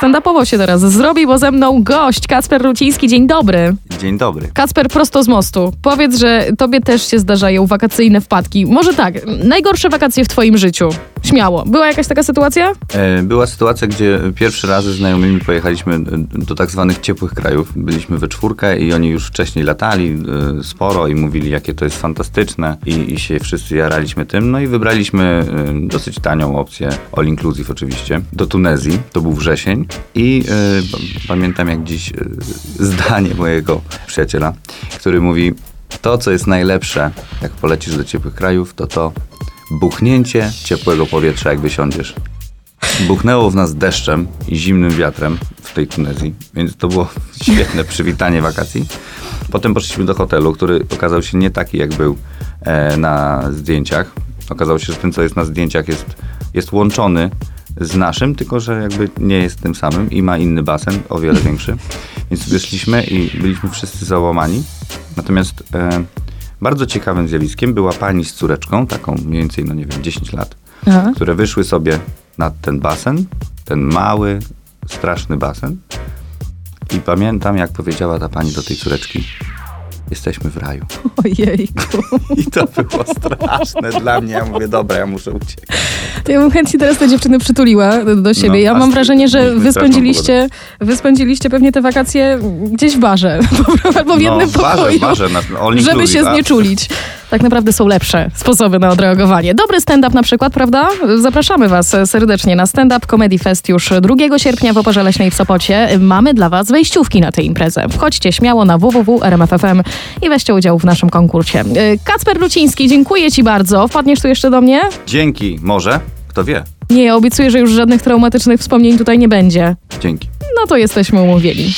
stand-upowo się teraz zrobi, bo ze mną gość Kacper Ruciński. Dzień dobry. Dzień dobry. Kacper prosto z mostu. Powiedz, że tobie też się zdarzają wakacyjne wpadki. Może tak, najgorsze wakacje w twoim życiu. Śmiało. Była jakaś taka sytuacja? E, Była sytuacja, gdzie pierwszy raz ze znajomymi pojechaliśmy e, do tak zwanych ciepłych krajów. Byliśmy we czwórkę i oni już wcześniej latali e, sporo i mówili, jakie to jest fantastyczne i, i się wszyscy jaraliśmy tym. No i wybraliśmy dosyć tanią opcję, all inclusive oczywiście, do Tunezji. To był wrzesień i p- pamiętam jak dziś zdanie mojego przyjaciela, który mówi, to co jest najlepsze, jak polecisz do ciepłych krajów, to to buchnięcie ciepłego powietrza, jak wysiądziesz. Buchnęło w nas deszczem i zimnym wiatrem w tej Tunezji, więc to było świetne przywitanie wakacji. Potem poszliśmy do hotelu, który okazał się nie taki, jak był e, na zdjęciach. Okazało się, że ten, co jest na zdjęciach, jest, jest łączony z naszym, tylko że jakby nie jest tym samym i ma inny basen, o wiele większy. Więc wyszliśmy i byliśmy wszyscy załamani. Natomiast e, bardzo ciekawym zjawiskiem była pani z córeczką, taką mniej więcej, no nie wiem, 10 lat, Aha. które wyszły sobie nad ten basen, ten mały, straszny basen. I pamiętam, jak powiedziała ta pani do tej córeczki, jesteśmy w raju. Ojejku. I to było straszne dla mnie. Ja mówię, dobra, ja muszę uciekać. Ja bym chętnie teraz te dziewczyny przytuliła do siebie. No, ja mam wrażenie, że wy spędziliście, wy spędziliście pewnie te wakacje gdzieś w barze. Albo w jednym no, w barze, pokoju. barze, na, żeby się znieczulić. Tak naprawdę są lepsze sposoby na odreagowanie. Dobry stand-up na przykład, prawda? Zapraszamy was serdecznie na stand-up Comedy Fest już 2 sierpnia w Oporze Leśnej w Sopocie. Mamy dla was wejściówki na tę imprezę. Wchodźcie śmiało na www.rmf.fm i weźcie udział w naszym konkursie. Y, Kacper Luciński, dziękuję ci bardzo. Wpadniesz tu jeszcze do mnie? Dzięki, może, kto wie. Nie, obiecuję, że już żadnych traumatycznych wspomnień tutaj nie będzie. Dzięki. No to jesteśmy umówieni.